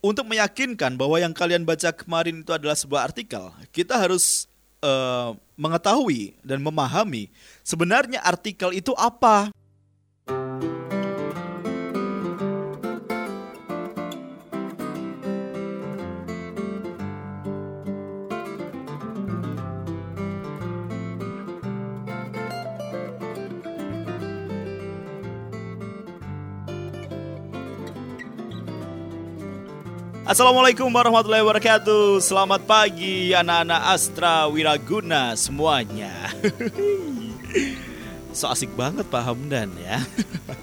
untuk meyakinkan bahwa yang kalian baca kemarin itu adalah sebuah artikel, kita harus uh, mengetahui dan memahami sebenarnya artikel itu apa. Assalamualaikum warahmatullahi wabarakatuh. Selamat pagi anak-anak Astra Wiraguna semuanya. So asik banget Pak Hamdan ya.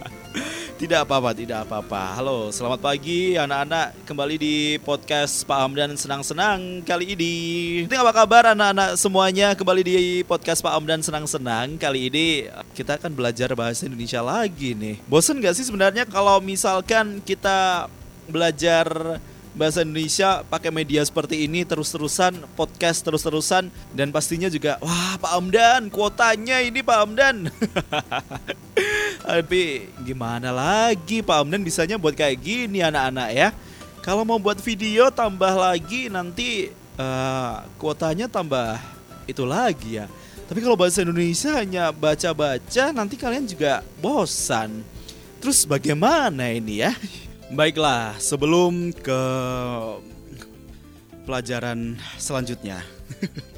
Tidak apa-apa, tidak apa-apa. Halo, selamat pagi anak-anak. Kembali di podcast Pak Hamdan Senang-Senang kali ini. Ini apa kabar anak-anak semuanya? Kembali di podcast Pak Hamdan Senang-Senang Kali ini. Kita akan belajar bahasa Indonesia lagi nih. Bosen gak sih sebenarnya kalau misalkan kita belajar bahasa Indonesia pakai media seperti ini terus-terusan podcast terus-terusan dan pastinya juga wah Pak Amdan kuotanya ini Pak Amdan. Tapi gimana lagi Pak Amdan bisanya buat kayak gini anak-anak ya? Kalau mau buat video tambah lagi nanti uh, kuotanya tambah itu lagi ya? Tapi kalau bahasa Indonesia hanya baca-baca nanti kalian juga bosan. Terus bagaimana ini ya Baiklah, sebelum ke pelajaran selanjutnya.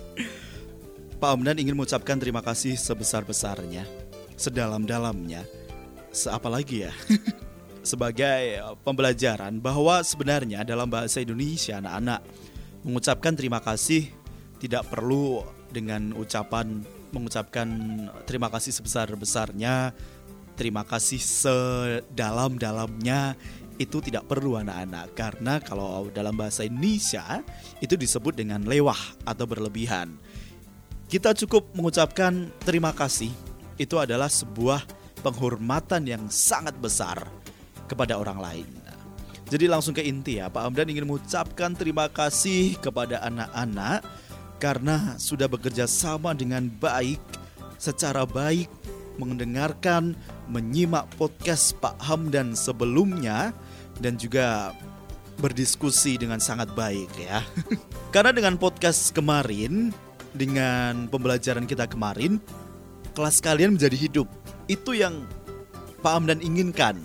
Pak Omdan ingin mengucapkan terima kasih sebesar-besarnya, sedalam-dalamnya. Seapa lagi ya? Sebagai pembelajaran bahwa sebenarnya dalam bahasa Indonesia anak-anak mengucapkan terima kasih tidak perlu dengan ucapan mengucapkan terima kasih sebesar-besarnya, terima kasih sedalam-dalamnya itu tidak perlu anak-anak karena kalau dalam bahasa Indonesia itu disebut dengan lewah atau berlebihan. Kita cukup mengucapkan terima kasih itu adalah sebuah penghormatan yang sangat besar kepada orang lain. Jadi langsung ke inti ya, Pak Amdan ingin mengucapkan terima kasih kepada anak-anak karena sudah bekerja sama dengan baik, secara baik, mendengarkan, menyimak podcast Pak Hamdan sebelumnya dan juga berdiskusi dengan sangat baik ya. Karena dengan podcast kemarin, dengan pembelajaran kita kemarin, kelas kalian menjadi hidup. Itu yang Pak Amdan inginkan.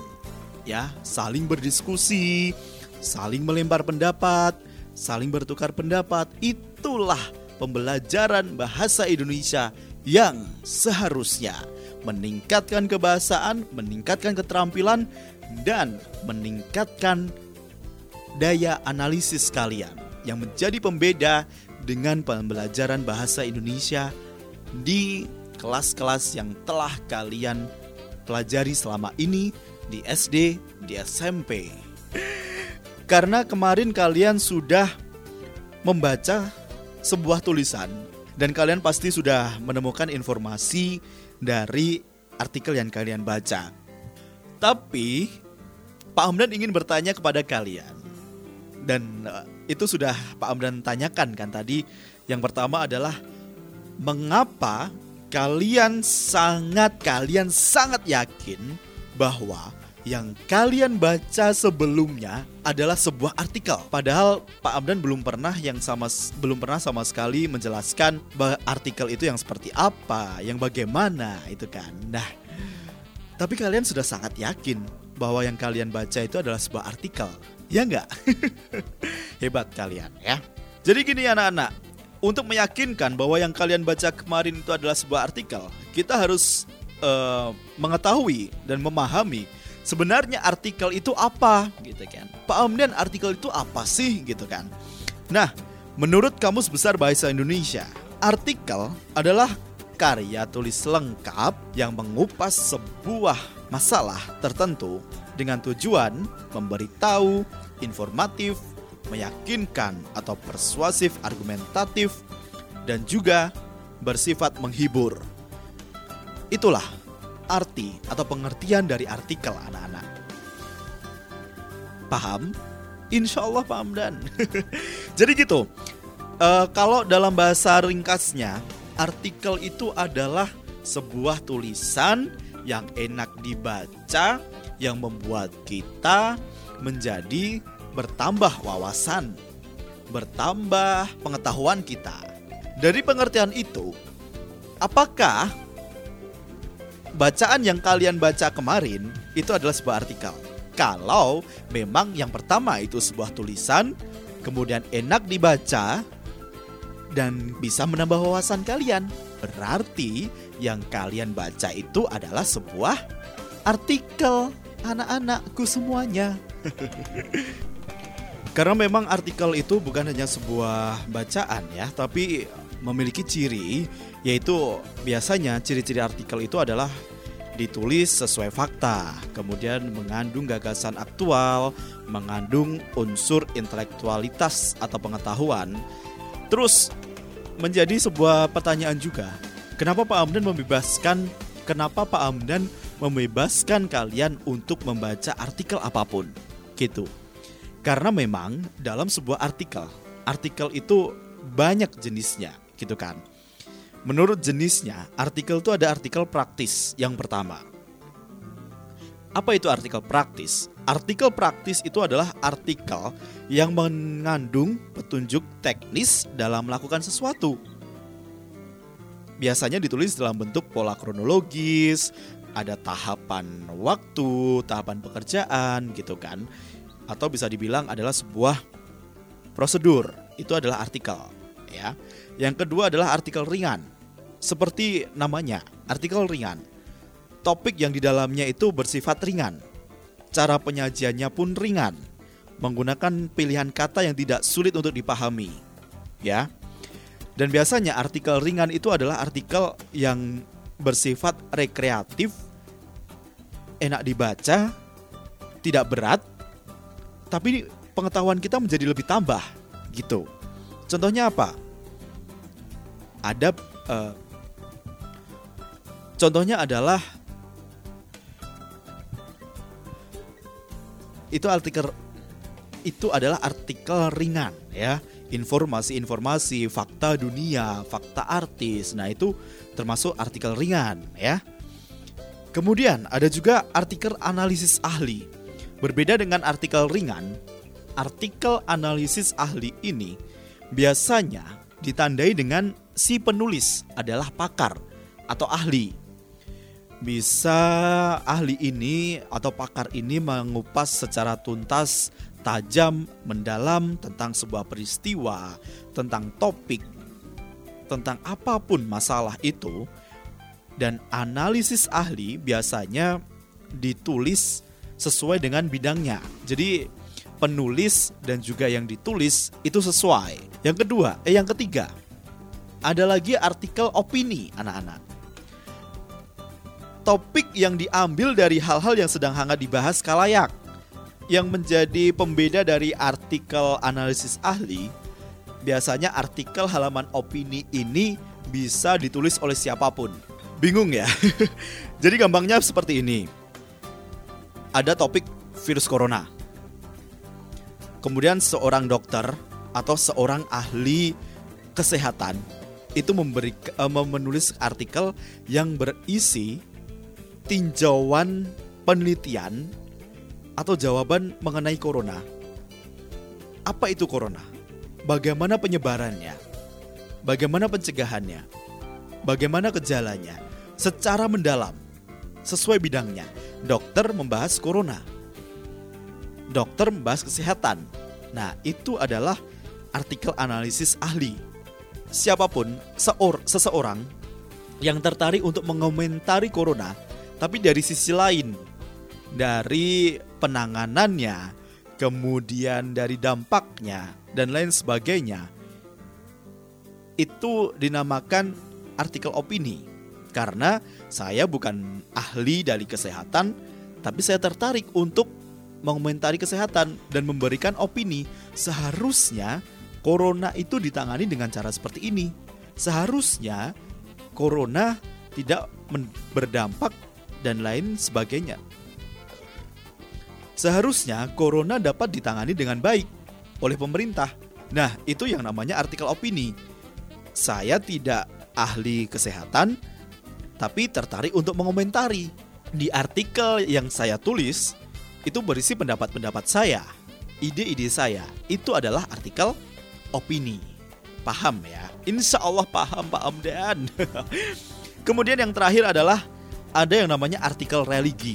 Ya, saling berdiskusi, saling melempar pendapat, saling bertukar pendapat. Itulah pembelajaran bahasa Indonesia yang seharusnya meningkatkan kebahasaan, meningkatkan keterampilan, dan meningkatkan daya analisis kalian yang menjadi pembeda dengan pembelajaran bahasa Indonesia di kelas-kelas yang telah kalian pelajari selama ini di SD, di SMP. Karena kemarin kalian sudah membaca sebuah tulisan dan kalian pasti sudah menemukan informasi dari artikel yang kalian baca. Tapi Pak Hamdan ingin bertanya kepada kalian. Dan uh, itu sudah Pak Hamdan tanyakan kan tadi. Yang pertama adalah mengapa kalian sangat kalian sangat yakin bahwa yang kalian baca sebelumnya adalah sebuah artikel. Padahal Pak Amdan belum pernah yang sama belum pernah sama sekali menjelaskan artikel itu yang seperti apa, yang bagaimana itu kan. Nah, tapi kalian sudah sangat yakin bahwa yang kalian baca itu adalah sebuah artikel. Ya enggak? Hebat kalian ya. Jadi gini anak-anak, untuk meyakinkan bahwa yang kalian baca kemarin itu adalah sebuah artikel, kita harus uh, mengetahui dan memahami sebenarnya artikel itu apa gitu kan. Pak Amdan artikel itu apa sih gitu kan. Nah, menurut Kamus Besar Bahasa Indonesia, artikel adalah karya tulis lengkap yang mengupas sebuah masalah tertentu dengan tujuan memberitahu, informatif, meyakinkan atau persuasif argumentatif dan juga bersifat menghibur. Itulah arti atau pengertian dari artikel anak-anak. Paham? Insya Allah paham dan. Jadi gitu. Uh, kalau dalam bahasa ringkasnya, artikel itu adalah sebuah tulisan yang enak dibaca, yang membuat kita menjadi bertambah wawasan, bertambah pengetahuan kita. Dari pengertian itu, apakah bacaan yang kalian baca kemarin itu adalah sebuah artikel? Kalau memang yang pertama itu sebuah tulisan, kemudian enak dibaca dan bisa menambah wawasan kalian, berarti yang kalian baca itu adalah sebuah artikel anak-anakku semuanya. Karena memang artikel itu bukan hanya sebuah bacaan ya, tapi memiliki ciri yaitu biasanya ciri-ciri artikel itu adalah ditulis sesuai fakta, kemudian mengandung gagasan aktual, mengandung unsur intelektualitas atau pengetahuan. Terus menjadi sebuah pertanyaan juga, kenapa Pak Amdan membebaskan kenapa Pak Amdan membebaskan kalian untuk membaca artikel apa pun? Gitu. Karena memang dalam sebuah artikel, artikel itu banyak jenisnya, gitu kan. Menurut jenisnya, artikel itu ada artikel praktis yang pertama. Apa itu artikel praktis? Artikel praktis itu adalah artikel yang mengandung petunjuk teknis dalam melakukan sesuatu. Biasanya ditulis dalam bentuk pola kronologis, ada tahapan waktu, tahapan pekerjaan gitu kan. Atau bisa dibilang adalah sebuah prosedur. Itu adalah artikel, ya. Yang kedua adalah artikel ringan seperti namanya, artikel ringan. Topik yang di dalamnya itu bersifat ringan. Cara penyajiannya pun ringan, menggunakan pilihan kata yang tidak sulit untuk dipahami. Ya. Dan biasanya artikel ringan itu adalah artikel yang bersifat rekreatif, enak dibaca, tidak berat, tapi pengetahuan kita menjadi lebih tambah gitu. Contohnya apa? Ada uh, Contohnya adalah itu artikel itu adalah artikel ringan ya. Informasi-informasi fakta dunia fakta artis. Nah itu termasuk artikel ringan ya. Kemudian ada juga artikel analisis ahli. Berbeda dengan artikel ringan artikel analisis ahli ini biasanya ditandai dengan si penulis adalah pakar atau ahli bisa ahli ini atau pakar ini mengupas secara tuntas, tajam, mendalam tentang sebuah peristiwa, tentang topik, tentang apa pun masalah itu. Dan analisis ahli biasanya ditulis sesuai dengan bidangnya. Jadi penulis dan juga yang ditulis itu sesuai. Yang kedua, eh yang ketiga, ada lagi artikel opini anak-anak topik yang diambil dari hal-hal yang sedang hangat dibahas kalayak. Yang menjadi pembeda dari artikel analisis ahli, biasanya artikel halaman opini ini bisa ditulis oleh siapa pun. Bingung ya? Jadi gampangnya seperti ini. Ada topik virus corona. Kemudian seorang dokter atau seorang ahli kesehatan itu memberi uh, menulis artikel yang berisi tinjauan penelitian atau jawaban mengenai corona. Apa itu corona? Bagaimana penyebarannya? Bagaimana pencegahannya? Bagaimana gejalanya? Secara mendalam, sesuai bidangnya. Dokter membahas corona. Dokter membahas kesehatan. Nah, itu adalah artikel analisis ahli. Siapa pun, seor, seseorang yang tertarik untuk mengomentari corona tapi dari sisi lain, dari penanganannya, kemudian dari dampaknya dan lain sebagainya, itu dinamakan artikel opini. Karena saya bukan ahli dari kesehatan, tapi saya tertarik untuk mengomentari kesehatan dan memberikan opini. Seharusnya corona itu ditangani dengan cara seperti ini. Seharusnya corona tidak berdampak dan lain sebagainya. Seharusnya corona dapat ditangani dengan baik oleh pemerintah. Nah, itu yang namanya artikel opini. Saya tidak ahli kesehatan, tapi tertarik untuk mengomentari. Di artikel yang saya tulis, itu berisi pendapat-pendapat saya ide-ide saya itu adalah artikel opini. Paham ya? Insya Allah paham Pak Amdan. Kemudian yang terakhir adalah ada yang namanya artikel religi.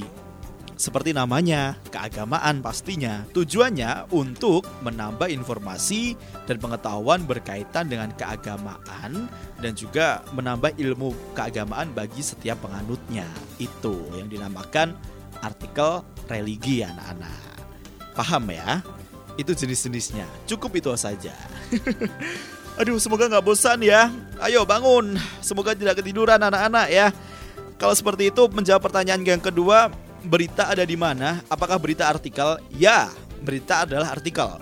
Seperti namanya, keagamaan pastinya. Tujuannya untuk menambah informasi dan pengetahuan berkaitan dengan keagamaan dan juga menambah ilmu keagamaan bagi setiap penganutnya. Itu yang dinamakan artikel religi anak-anak. Paham ya? Itu jenis-jenisnya. Cukup itu saja. Aduh, semoga nggak bosan ya. Ayo bangun. Semoga tidak ketiduran anak-anak ya. Kalau seperti itu menjawab pertanyaan yang kedua, berita ada di mana? Apakah berita artikel? Ya, berita adalah artikel.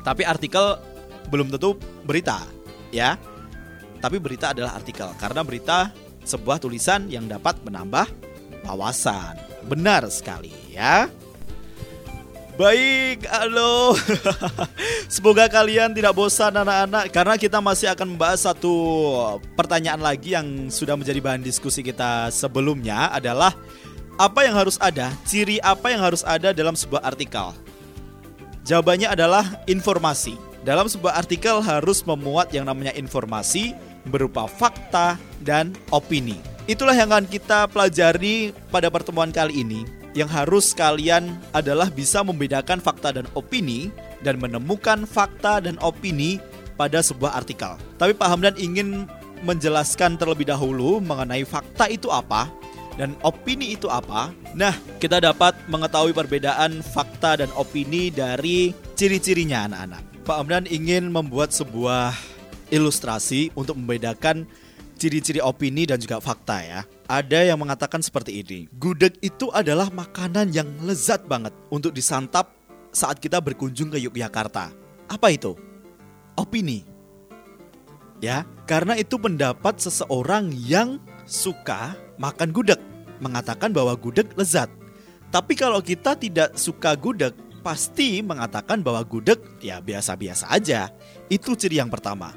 Tapi artikel belum tentu berita, ya. Tapi berita adalah artikel karena berita sebuah tulisan yang dapat menambah wawasan. Benar sekali, ya. Baik, halo. Semoga kalian tidak bosan anak-anak karena kita masih akan membahas satu pertanyaan lagi yang sudah menjadi bahan diskusi kita sebelumnya adalah apa yang harus ada, ciri apa yang harus ada dalam sebuah artikel? Jawabannya adalah informasi. Dalam sebuah artikel harus memuat yang namanya informasi berupa fakta dan opini. Itulah yang akan kita pelajari pada pertemuan kali ini. Yang harus kalian adalah bisa membedakan fakta dan opini dan menemukan fakta dan opini pada sebuah artikel. Tapi Pak Hamdan ingin menjelaskan terlebih dahulu mengenai fakta itu apa dan opini itu apa? Nah, kita dapat mengetahui perbedaan fakta dan opini dari ciri-cirinya anak-anak. Pak Amdan ingin membuat sebuah ilustrasi untuk membedakan ciri-ciri opini dan juga fakta ya. Ada yang mengatakan seperti ini. Gudeg itu adalah makanan yang lezat banget untuk disantap saat kita berkunjung ke Yogyakarta. Apa itu? Opini. Ya, karena itu pendapat seseorang yang suka makan gudeg, mengatakan bahwa gudeg lezat. Tapi kalau kita tidak suka gudeg, pasti mengatakan bahwa gudeg ya biasa-biasa aja. Itu ciri yang pertama.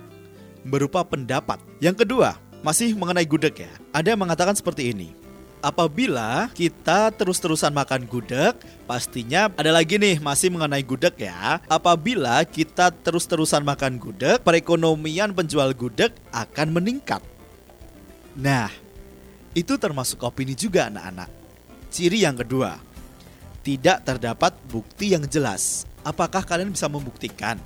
Berupa pendapat. Yang kedua, masih mengenai gudeg ya. Ada yang mengatakan seperti ini. Apabila kita terus-terusan makan gudeg, pastinya ada lagi nih masih mengenai gudeg ya. Apabila kita terus-terusan makan gudeg, perekonomian penjual gudeg akan meningkat. Nah, itu termasuk opini juga anak-anak. Ciri yang kedua, tidak terdapat bukti yang jelas. Apakah kalian bisa membuktikan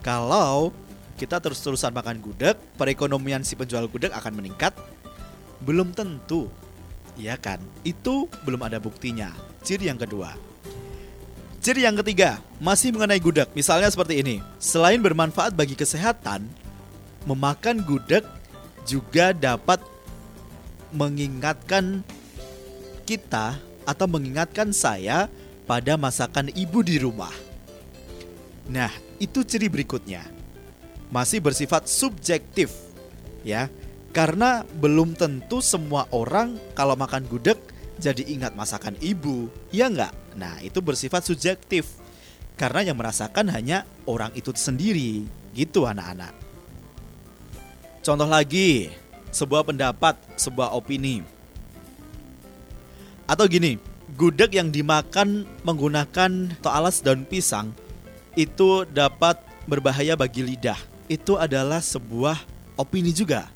kalau kita terus-terusan makan gudeg, perekonomian si penjual gudeg akan meningkat? Belum tentu. Ya kan? Itu belum ada buktinya. Ciri yang kedua. Ciri yang ketiga, masih mengenai gudeg. Misalnya seperti ini. Selain bermanfaat bagi kesehatan, memakan gudeg juga dapat mengingatkan kita atau mengingatkan saya pada masakan ibu di rumah. Nah, itu ciri berikutnya. Masih bersifat subjektif. Ya, karena belum tentu semua orang kalau makan gudeg jadi ingat masakan ibu, ya enggak? Nah, itu bersifat subjektif. Karena yang merasakan hanya orang itu sendiri, gitu anak-anak. Contoh lagi, sebuah pendapat, sebuah opini. Atau gini, gudeg yang dimakan menggunakan toalas daun pisang itu dapat berbahaya bagi lidah. Itu adalah sebuah opini juga.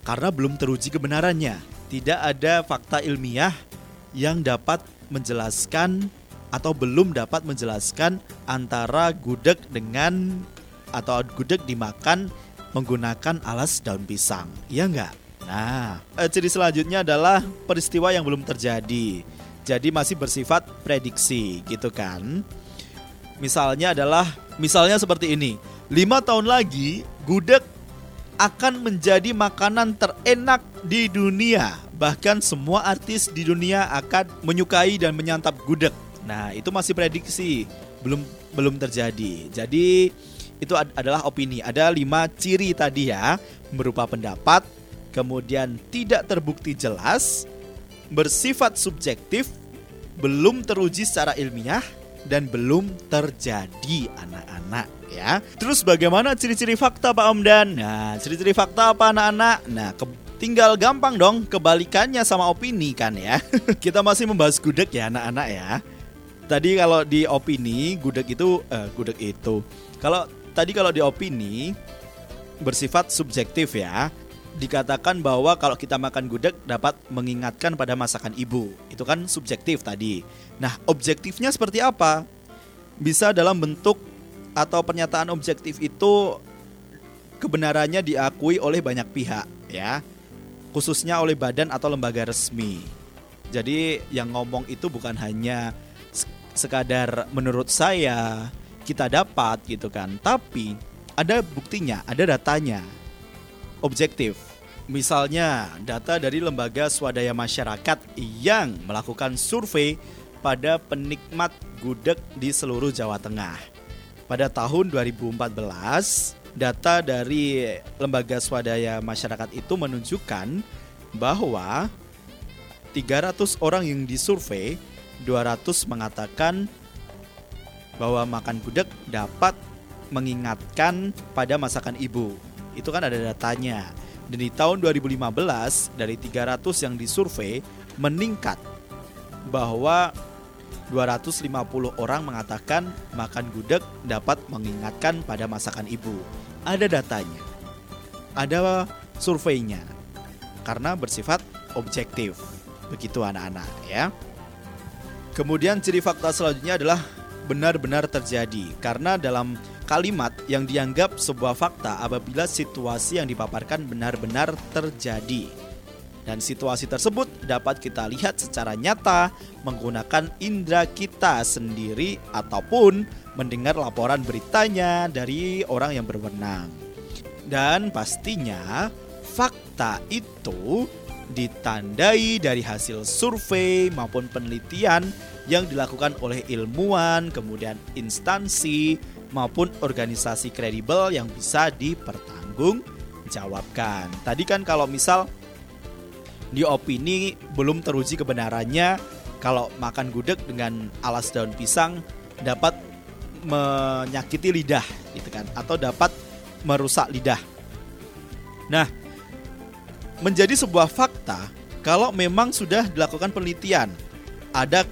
Karena belum teruji kebenarannya. Tidak ada fakta ilmiah yang dapat menjelaskan atau belum dapat menjelaskan antara gudeg dengan atau gudeg dimakan menggunakan alas daun pisang. Iya enggak? Nah, eh, ciri selanjutnya adalah peristiwa yang belum terjadi. Jadi masih bersifat prediksi gitu kan. Misalnya adalah misalnya seperti ini. Lima tahun lagi gudeg akan menjadi makanan terenak di dunia. Bahkan semua artis di dunia akan menyukai dan menyantap gudeg. Nah, itu masih prediksi, belum belum terjadi. Jadi itu adalah opini. Ada lima ciri tadi ya, berupa pendapat, kemudian tidak terbukti jelas, bersifat subjektif, belum teruji secara ilmiah, dan belum terjadi anak-anak ya. Terus bagaimana ciri-ciri fakta Pak Omdan? Nah, ciri-ciri fakta apa anak-anak? Nah, ke tinggal gampang dong kebalikannya sama opini kan ya. Kita masih membahas gudeg ya anak-anak ya. tadi kalau di opini gudeg itu eh, gudeg itu. Kalau tadi kalau di opini bersifat subjektif ya. Dikatakan bahwa kalau kita makan gudeg dapat mengingatkan pada masakan ibu. Itu kan subjektif tadi. Nah, objektifnya seperti apa? Bisa dalam bentuk atau pernyataan objektif itu kebenarannya diakui oleh banyak pihak ya. Khususnya oleh badan atau lembaga resmi. Jadi yang ngomong itu bukan hanya sekadar menurut saya kita dapat gitu kan, tapi ada buktinya, ada datanya. Objektif. Misalnya, data dari lembaga swadaya masyarakat yang melakukan survei pada penikmat gudeg di seluruh Jawa Tengah. Pada tahun 2014, data dari lembaga swadaya masyarakat itu menunjukkan bahwa 300 orang yang disurvei, 200 mengatakan bahwa makan gudeg dapat mengingatkan pada masakan ibu. Itu kan ada datanya. Dan di tahun 2015 dari 300 yang disurvei meningkat bahwa 250 orang mengatakan makan gudeg dapat mengingatkan pada masakan ibu. Ada datanya. Ada surveinya. Karena bersifat objektif. Begitu anak-anak ya. Kemudian ciri fakta selanjutnya adalah benar-benar terjadi karena dalam kalimat yang dianggap sebuah fakta apabila situasi yang dipaparkan benar-benar terjadi. Dan situasi tersebut dapat kita lihat secara nyata menggunakan indera kita sendiri ataupun mendengar laporan beritanya dari orang yang berwenang. Dan pastinya fakta itu ditandai dari hasil survei maupun penelitian yang dilakukan oleh ilmuwan, kemudian instansi maupun organisasi kredibel yang bisa dipertanggungjawabkan. Tadi kan kalau misal di opini belum teruji kebenarannya kalau makan gudeg dengan alas daun pisang dapat menyakiti lidah gitu kan atau dapat merusak lidah. Nah, menjadi sebuah fakta kalau memang sudah dilakukan penelitian ada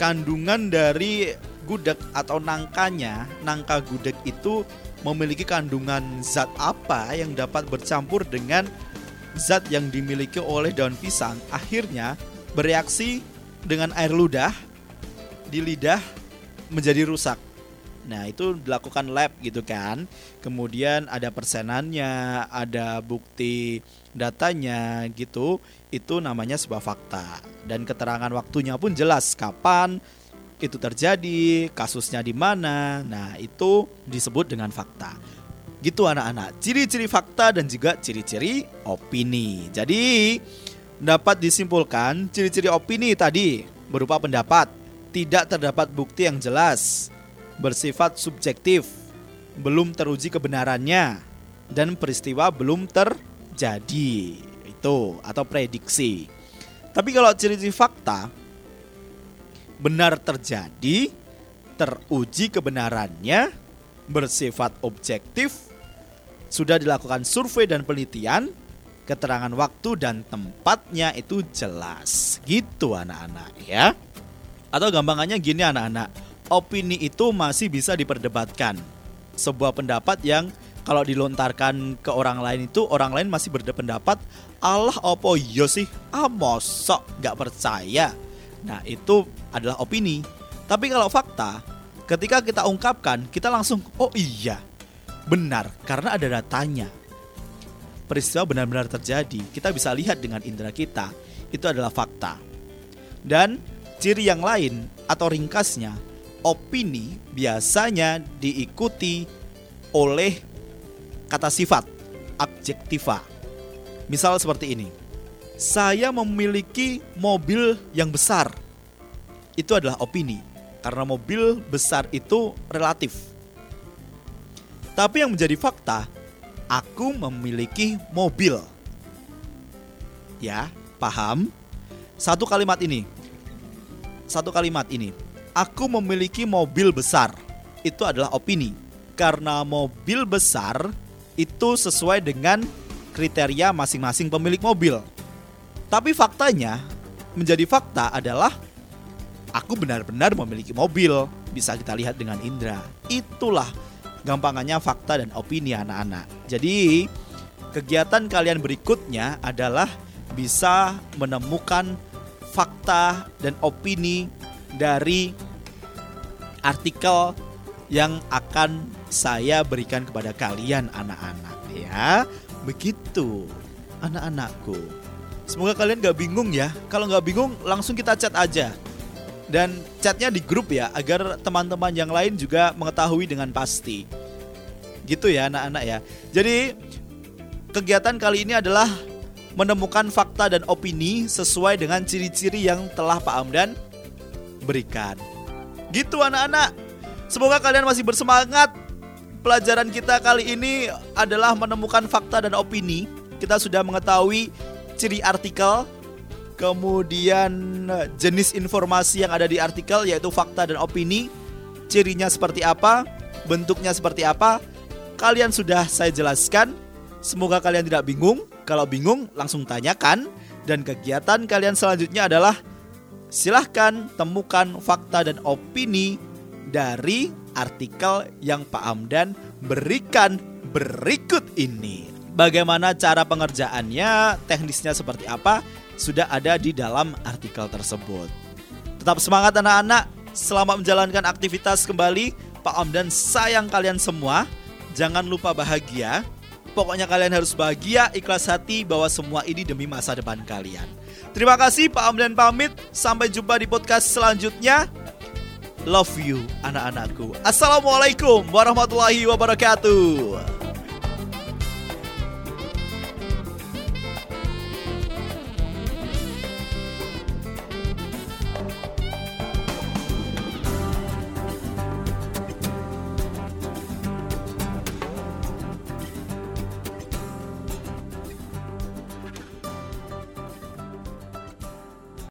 kandungan dari gudeg atau nangkanya, nangka gudeg itu memiliki kandungan zat apa yang dapat bercampur dengan zat yang dimiliki oleh daun pisang, akhirnya bereaksi dengan air ludah di lidah menjadi rusak. Nah, itu dilakukan lab gitu kan. Kemudian ada persenannya, ada bukti datanya gitu. Itu namanya sebuah fakta. Dan keterangan waktunya pun jelas kapan itu terjadi, kasusnya di mana. Nah, itu disebut dengan fakta. Gitu anak-anak. Ciri-ciri fakta dan juga ciri-ciri opini. Jadi, dapat disimpulkan ciri-ciri opini tadi berupa pendapat, tidak terdapat bukti yang jelas, bersifat subjektif, belum teruji kebenarannya, dan peristiwa belum terjadi. Itu atau prediksi. Tapi kalau ciri-ciri fakta benar terjadi, teruji kebenarannya, bersifat objektif, sudah dilakukan survei dan penelitian, keterangan waktu dan tempatnya itu jelas. Gitu anak-anak ya. Atau gampangannya gini anak-anak, opini itu masih bisa diperdebatkan. Sebuah pendapat yang kalau dilontarkan ke orang lain itu orang lain masih berpendapat Allah opo yo iya sih ah mosok nggak percaya nah itu adalah opini tapi kalau fakta ketika kita ungkapkan kita langsung oh iya benar karena ada datanya peristiwa benar-benar terjadi kita bisa lihat dengan indera kita itu adalah fakta dan ciri yang lain atau ringkasnya opini biasanya diikuti oleh kata sifat adjektiva. Misal seperti ini. Saya memiliki mobil yang besar. Itu adalah opini karena mobil besar itu relatif. Tapi yang menjadi fakta, aku memiliki mobil. Ya, paham? Satu kalimat ini. Satu kalimat ini aku memiliki mobil besar. Itu adalah opini. Karena mobil besar itu sesuai dengan kriteria masing-masing pemilik mobil. Tapi faktanya, menjadi fakta adalah aku benar-benar memiliki mobil. Bisa kita lihat dengan indera. Itulah gampangannya fakta dan opini anak-anak. Jadi, kegiatan kalian berikutnya adalah bisa menemukan fakta dan opini dari artikel yang akan saya berikan kepada kalian anak-anak ya. Begitu anak-anakku. Semoga kalian gak bingung ya. Kalau gak bingung langsung kita chat aja. Dan chatnya di grup ya agar teman-teman yang lain juga mengetahui dengan pasti. Gitu ya anak-anak ya. Jadi kegiatan kali ini adalah menemukan fakta dan opini sesuai dengan ciri-ciri yang telah Pak Amdan berikan. Gitu anak-anak. Semoga kalian masih bersemangat. Pelajaran kita kali ini adalah menemukan fakta dan opini. Kita sudah mengetahui ciri artikel, kemudian jenis informasi yang ada di artikel yaitu fakta dan opini, cirinya seperti apa, bentuknya seperti apa. Kalian sudah saya jelaskan. Semoga kalian tidak bingung. Kalau bingung langsung tanyakan dan kegiatan kalian selanjutnya adalah silahkan temukan fakta dan opini dari artikel yang Pak Amdan berikan berikut ini. Bagaimana cara pengerjaannya, teknisnya seperti apa, sudah ada di dalam artikel tersebut. Tetap semangat anak-anak, selamat menjalankan aktivitas kembali. Pak Amdan sayang kalian semua. Jangan lupa bahagia. Pokoknya kalian harus bahagia, ikhlas hati bahwa semua ini demi masa depan kalian. Terima kasih Pak Amdan pamit. Sampai jumpa di podcast selanjutnya. Love you anak-anakku. Assalamualaikum warahmatullahi wabarakatuh.